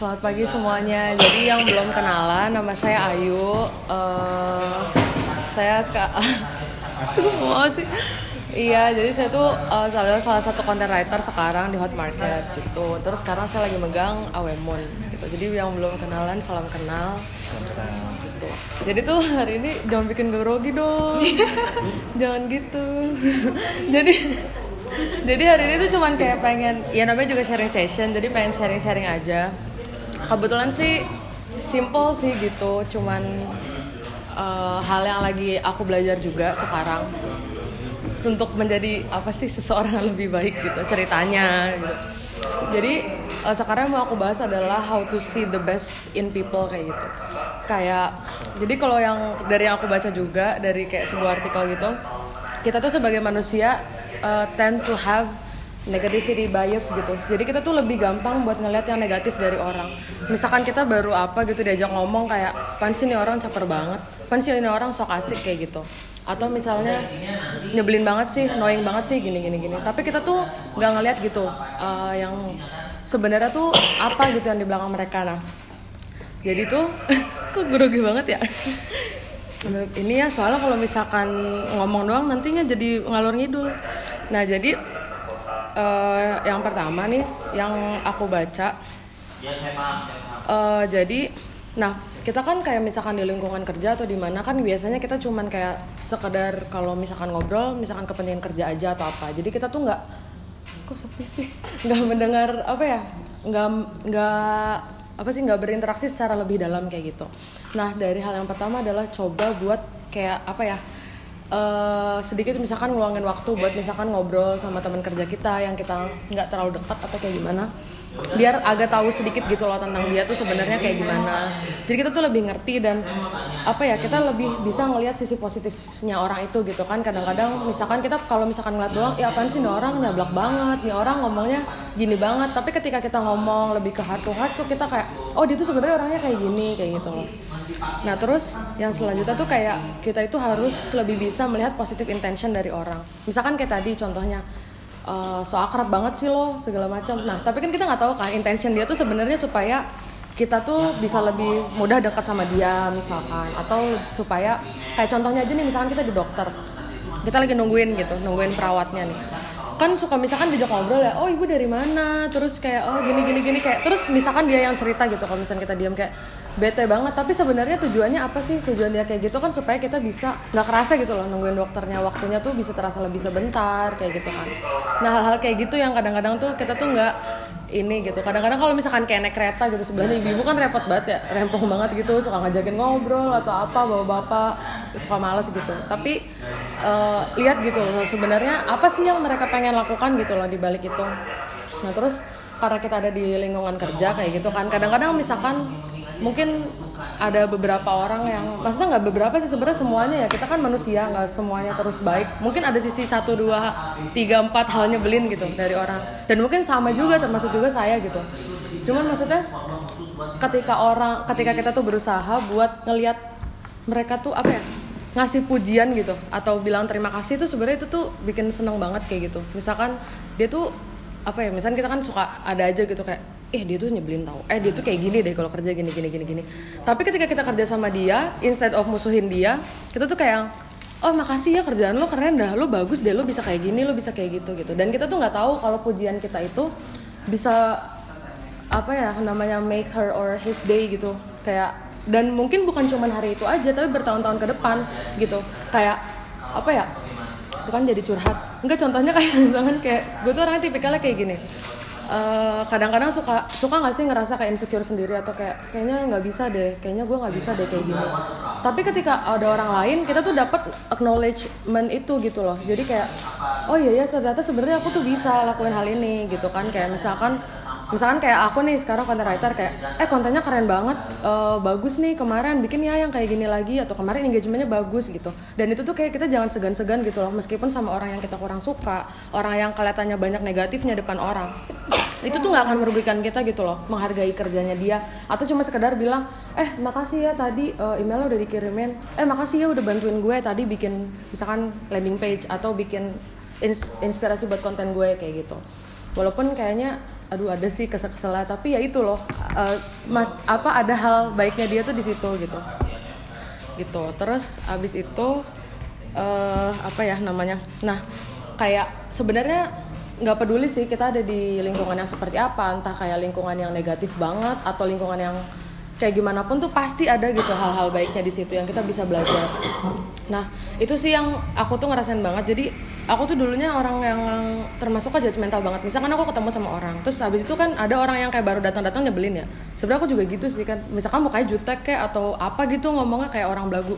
Selamat pagi semuanya. Jadi yang belum kenalan, nama saya Ayu. Eh, saya suka. mau sih. Iya, jadi saya tuh eh, salah salah satu content writer sekarang di Hot Market gitu. Terus sekarang saya lagi megang Awemon gitu. Jadi yang belum kenalan, salam kenal. Gitu. Jadi tuh hari ini jangan bikin grogi dong. jangan gitu. jadi jadi hari ini tuh cuman kayak pengen ya namanya juga sharing session jadi pengen sharing sharing aja kebetulan sih simple sih gitu cuman uh, hal yang lagi aku belajar juga sekarang untuk menjadi apa sih seseorang yang lebih baik gitu ceritanya gitu. Jadi uh, sekarang mau aku bahas adalah how to see the best in people kayak gitu. Kayak jadi kalau yang dari yang aku baca juga dari kayak sebuah artikel gitu kita tuh sebagai manusia uh, tend to have negativity bias gitu. Jadi kita tuh lebih gampang buat ngeliat yang negatif dari orang. Misalkan kita baru apa gitu diajak ngomong kayak, pan sih orang caper banget, pan sih orang sok asik kayak gitu. Atau misalnya nyebelin banget sih, annoying banget sih gini gini gini. Tapi kita tuh nggak ngeliat gitu uh, yang sebenarnya tuh apa gitu yang di belakang mereka nah. Jadi tuh kok grogi banget ya. ini ya soalnya kalau misalkan ngomong doang nantinya jadi ngalor ngidul. Nah jadi uh, yang pertama nih yang aku baca. Uh, jadi nah kita kan kayak misalkan di lingkungan kerja atau di mana kan biasanya kita cuman kayak sekedar kalau misalkan ngobrol misalkan kepentingan kerja aja atau apa. Jadi kita tuh nggak kok sepi sih? Nggak mendengar apa ya nggak nggak apa sih nggak berinteraksi secara lebih dalam kayak gitu. Nah dari hal yang pertama adalah coba buat kayak apa ya uh, sedikit misalkan ngeluangin waktu buat misalkan ngobrol sama teman kerja kita yang kita nggak terlalu dekat atau kayak gimana biar agak tahu sedikit gitu loh tentang dia tuh sebenarnya kayak gimana. Jadi kita tuh lebih ngerti dan apa ya kita lebih bisa ngelihat sisi positifnya orang itu gitu kan. Kadang-kadang misalkan kita kalau misalkan ngeliat doang ya apaan sih nih orang? Nyablak banget. Nih orang ngomongnya gini banget. Tapi ketika kita ngomong lebih ke heart to heart tuh kita kayak oh dia tuh sebenarnya orangnya kayak gini kayak gitu loh. Nah terus yang selanjutnya tuh kayak kita itu harus lebih bisa melihat positive intention dari orang. Misalkan kayak tadi contohnya uh, so akrab banget sih lo segala macam. Nah tapi kan kita nggak tahu kan intention dia tuh sebenarnya supaya kita tuh bisa lebih mudah dekat sama dia misalkan. Atau supaya kayak contohnya aja nih misalkan kita di dokter. Kita lagi nungguin gitu nungguin perawatnya nih kan suka misalkan diajak ngobrol ya oh ibu dari mana? Terus kayak oh gini gini gini. Kayak terus misalkan dia yang cerita gitu kalau misalkan kita diam kayak bete banget. Tapi sebenarnya tujuannya apa sih? Tujuan dia kayak gitu kan supaya kita bisa nggak kerasa gitu loh nungguin dokternya. Waktunya tuh bisa terasa lebih sebentar kayak gitu kan. Nah hal-hal kayak gitu yang kadang-kadang tuh kita tuh nggak ini gitu. Kadang-kadang kalau misalkan kayak naik kereta gitu sebelahnya ibu-ibu kan repot banget ya rempong banget gitu suka ngajakin ngobrol atau apa bawa bapak suka males gitu. Tapi uh, lihat gitu loh sebenarnya apa sih yang mereka pengen lakukan gitu loh di balik itu. Nah terus karena kita ada di lingkungan kerja kayak gitu kan kadang-kadang misalkan mungkin ada beberapa orang yang maksudnya nggak beberapa sih sebenarnya semuanya ya. Kita kan manusia nggak semuanya terus baik. Mungkin ada sisi satu dua tiga empat halnya belin gitu dari orang. Dan mungkin sama juga termasuk juga saya gitu. Cuman maksudnya ketika orang ketika kita tuh berusaha buat ngelihat mereka tuh apa ya ngasih pujian gitu atau bilang terima kasih tuh sebenarnya itu tuh bikin seneng banget kayak gitu. Misalkan dia tuh apa ya misalnya kita kan suka ada aja gitu kayak eh dia tuh nyebelin tau. Eh dia tuh kayak gini deh kalau kerja gini gini gini gini. Tapi ketika kita kerja sama dia instead of musuhin dia kita tuh kayak oh makasih ya kerjaan lo keren dah. Lo bagus deh. Lo bisa kayak gini lo bisa kayak gitu gitu. Dan kita tuh nggak tahu kalau pujian kita itu bisa apa ya namanya make her or his day gitu. Kayak dan mungkin bukan cuma hari itu aja tapi bertahun-tahun ke depan gitu. Kayak apa ya bukan jadi curhat. Enggak contohnya kayak misalkan kayak gue tuh orangnya tipikalnya kayak gini. Kadang-kadang uh, suka suka nggak sih ngerasa kayak insecure sendiri atau kayak kayaknya nggak bisa deh kayaknya gue nggak bisa deh kayak gini. Tapi ketika ada orang lain kita tuh dapat acknowledgement itu gitu loh. Jadi kayak oh iya ya ternyata sebenarnya aku tuh bisa lakuin hal ini gitu kan. Kayak misalkan misalkan kayak aku nih sekarang content writer kayak eh kontennya keren banget uh, bagus nih kemarin bikin ya yang kayak gini lagi atau kemarin engagementnya bagus gitu. Dan itu tuh kayak kita jangan segan-segan gitu loh meskipun sama orang yang kita kurang suka orang yang kelihatannya banyak negatifnya depan orang itu tuh nggak akan merugikan kita gitu loh menghargai kerjanya dia. Atau cuma sekedar bilang eh makasih ya tadi uh, emailnya udah dikirimin. Eh makasih ya udah bantuin gue tadi bikin misalkan landing page atau bikin ins inspirasi buat konten gue kayak gitu. Walaupun kayaknya aduh ada sih kesel-keselnya. Tapi ya itu loh uh, mas apa ada hal baiknya dia tuh di situ gitu. Gitu. Terus abis itu uh, apa ya namanya? Nah kayak sebenarnya nggak peduli sih kita ada di lingkungan yang seperti apa. Entah kayak lingkungan yang negatif banget atau lingkungan yang kayak gimana pun tuh pasti ada gitu hal-hal baiknya di situ yang kita bisa belajar. Nah itu sih yang aku tuh ngerasain banget. Jadi aku tuh dulunya orang yang termasuk aja judgmental banget. Misalkan aku ketemu sama orang terus habis itu kan ada orang yang kayak baru datang-datang nyebelin ya. Sebenarnya aku juga gitu sih kan. Misalkan mukanya jutek kayak atau apa gitu ngomongnya kayak orang belagu.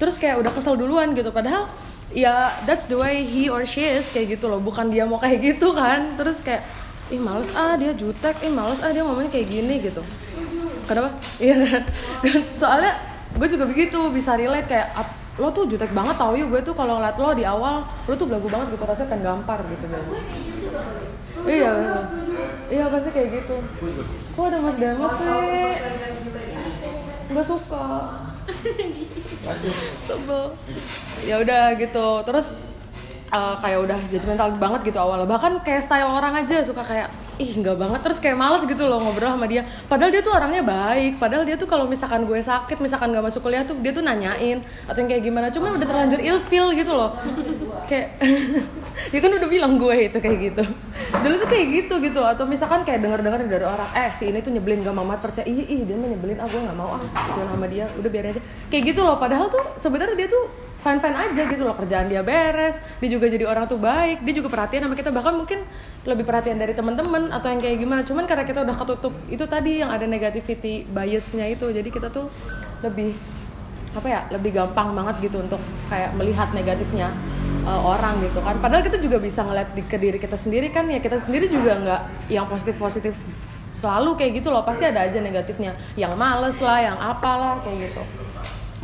Terus kayak udah kesel duluan gitu padahal ya that's the way he or she is kayak gitu loh. Bukan dia mau kayak gitu kan. Terus kayak ih males. Ah dia jutek. Ih males. Ah dia ngomongnya kayak gini gitu. Kenapa? Iya kan? Soalnya gue juga begitu bisa relate kayak lo tuh jutek banget tau yuk gue tuh kalau ngeliat lo di awal lo tuh belagu banget gitu rasanya pengen gampar gitu kan iya iya. Pasti kayak gitu. Kok ada mas Demos sih? Nggak suka. Sebel. Ya udah gitu terus uh, kayak udah judgmental banget gitu awalnya. Bahkan kayak style orang aja suka kayak ih nggak banget. Terus kayak males gitu loh ngobrol sama dia. Padahal dia tuh orangnya baik. Padahal dia tuh kalau misalkan gue sakit misalkan nggak masuk kuliah tuh dia tuh nanyain atau yang kayak gimana. Cuman udah terlanjur ilfil gitu loh. Kayak ya kan udah bilang gue itu kayak gitu. Dulu tuh kayak gitu gitu. Atau misalkan kayak denger dengar dari orang eh si ini tuh nyebelin gak mama percaya. Ih ih dia mah nyebelin. Ah gue nggak mau ah. Sama dia udah biarin aja. Kayak gitu loh. Padahal tuh sebenarnya dia tuh fine fine aja gitu loh kerjaan dia beres dia juga jadi orang tuh baik dia juga perhatian sama kita bahkan mungkin lebih perhatian dari teman-teman atau yang kayak gimana. Cuman karena kita udah ketutup itu tadi yang ada negativity biasnya itu jadi kita tuh lebih apa ya lebih gampang banget gitu untuk kayak melihat negatifnya uh, orang gitu kan. Padahal kita juga bisa ngeliat di, ke diri kita sendiri kan ya kita sendiri juga nggak yang positif positif selalu kayak gitu loh pasti ada aja negatifnya. Yang males lah yang apalah kayak gitu.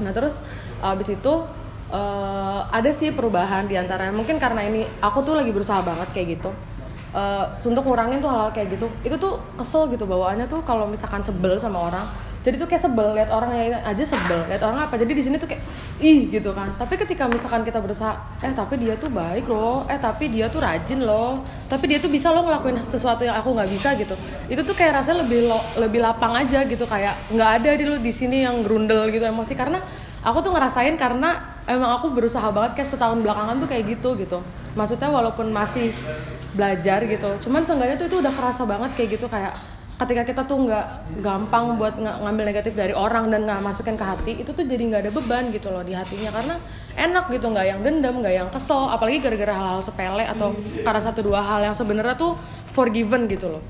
Nah terus abis itu uh, ada sih perubahan di antaranya mungkin karena ini aku tuh lagi berusaha banget kayak gitu. Uh, untuk ngurangin tuh hal-hal kayak gitu. Itu tuh kesel gitu bawaannya tuh kalau misalkan sebel sama orang. Jadi tuh kayak sebel lihat orang aja sebel lihat orang apa. Jadi di sini tuh kayak ih gitu kan. Tapi ketika misalkan kita berusaha eh tapi dia tuh baik loh. Eh tapi dia tuh rajin loh. Tapi dia tuh bisa loh ngelakuin sesuatu yang aku nggak bisa gitu. Itu tuh kayak rasanya lebih lo, lebih lapang aja gitu. Kayak nggak ada di lo di sini yang grundel gitu emosi. Karena aku tuh ngerasain karena emang aku berusaha banget kayak setahun belakangan tuh kayak gitu gitu. Maksudnya walaupun masih belajar gitu cuman seenggaknya tuh itu udah kerasa banget kayak gitu kayak ketika kita tuh nggak gampang buat ng ngambil negatif dari orang dan nggak masukin ke hati itu tuh jadi nggak ada beban gitu loh di hatinya. Karena enak gitu nggak yang dendam nggak yang kesel apalagi gara-gara hal-hal sepele atau karena satu dua hal yang sebenarnya tuh forgiven gitu loh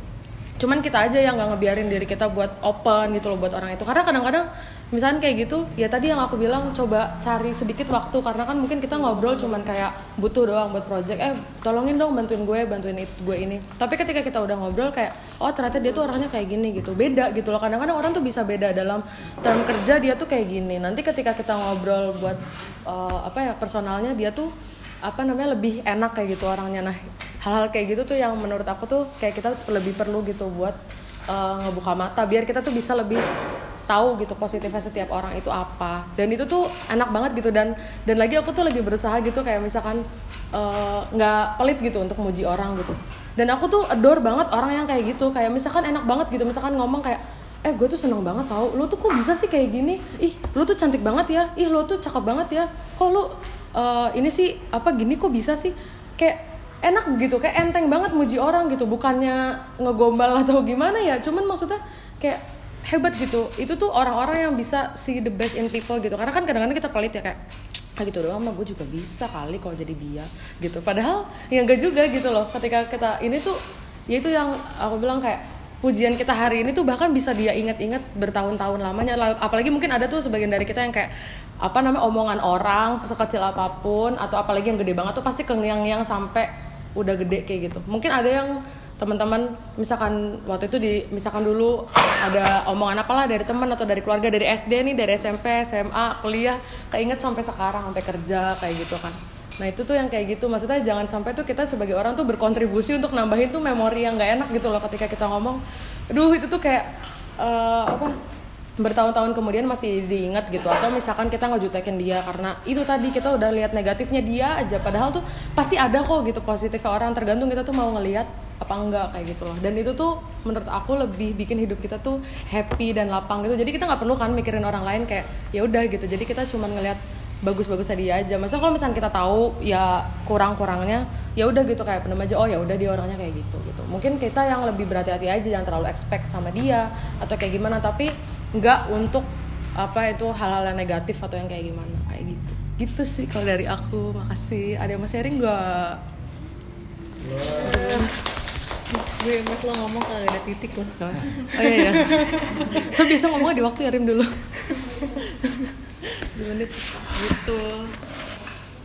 cuman kita aja yang nggak ngebiarin diri kita buat open gitu loh buat orang itu. Karena kadang-kadang misalnya kayak gitu ya tadi yang aku bilang coba cari sedikit waktu. Karena kan mungkin kita ngobrol cuman kayak butuh doang buat project. Eh tolongin dong bantuin gue bantuin itu gue ini. Tapi ketika kita udah ngobrol kayak oh ternyata dia tuh orangnya kayak gini gitu. Beda gitu loh. Kadang-kadang orang tuh bisa beda dalam term kerja dia tuh kayak gini. Nanti ketika kita ngobrol buat uh, apa ya personalnya dia tuh apa namanya lebih enak kayak gitu orangnya. Nah hal-hal kayak gitu tuh yang menurut aku tuh kayak kita lebih perlu gitu buat uh, ngebuka mata biar kita tuh bisa lebih tahu gitu positifnya setiap orang itu apa. Dan itu tuh enak banget gitu. Dan dan lagi aku tuh lagi berusaha gitu kayak misalkan eh, nggak uh, pelit gitu untuk muji orang gitu. Dan aku tuh adore banget orang yang kayak gitu. Kayak misalkan enak banget gitu. Misalkan ngomong kayak eh gue tuh seneng banget tau. Lo tuh kok bisa sih kayak gini? Ih lo tuh cantik banget ya. Ih lo tuh cakep banget ya. Kok lo uh, ini sih apa gini kok bisa sih? Kayak enak gitu kayak enteng banget muji orang gitu. Bukannya ngegombal atau gimana ya cuman maksudnya kayak hebat gitu. Itu tuh orang-orang yang bisa see the best in people gitu. Karena kan kadang-kadang kita pelit ya kayak ah gitu doang mah gue juga bisa kali kalau jadi dia gitu. Padahal ya enggak juga gitu loh. Ketika kita ini tuh ya itu yang aku bilang kayak pujian kita hari ini tuh bahkan bisa dia inget-inget bertahun-tahun lamanya. Apalagi mungkin ada tuh sebagian dari kita yang kayak apa namanya omongan orang sekecil apa pun atau apalagi yang gede banget tuh pasti kengiang-ngiang sampai udah gede kayak gitu. Mungkin ada yang teman-teman misalkan waktu itu di misalkan dulu ada omongan apalah dari teman atau dari keluarga dari SD nih dari SMP SMA kuliah keinget sampai sekarang sampai kerja kayak gitu kan nah itu tuh yang kayak gitu. Maksudnya jangan sampai tuh kita sebagai orang tuh berkontribusi untuk nambahin tuh memori yang nggak enak gitu loh ketika kita ngomong. Aduh itu tuh kayak uh, apa bertahun-tahun kemudian masih diingat gitu. Atau misalkan kita ngejutekin dia karena itu tadi kita udah lihat negatifnya dia aja. Padahal tuh pasti ada kok gitu positifnya orang. Tergantung kita tuh mau ngelihat apa enggak kayak gitu loh. Dan itu tuh menurut aku lebih bikin hidup kita tuh happy dan lapang gitu. Jadi kita nggak perlu kan mikirin orang lain kayak ya udah gitu. Jadi kita cuma ngelihat bagus-bagus dia aja. Masa kalau misalnya kita tahu ya kurang-kurangnya ya udah gitu kayak pendem aja oh ya udah dia orangnya kayak gitu gitu. Mungkin kita yang lebih berhati-hati aja jangan terlalu expect sama dia atau kayak gimana tapi nggak untuk apa itu hal-hal yang negatif atau yang kayak gimana kayak gitu. Gitu sih kalau dari aku. Makasih. Ada yang mau sharing nggak? Gue mas lo ngomong kalau ada titik loh oh iya, iya. so bisa ngomongnya di waktu ya Rim dulu dua menit gitu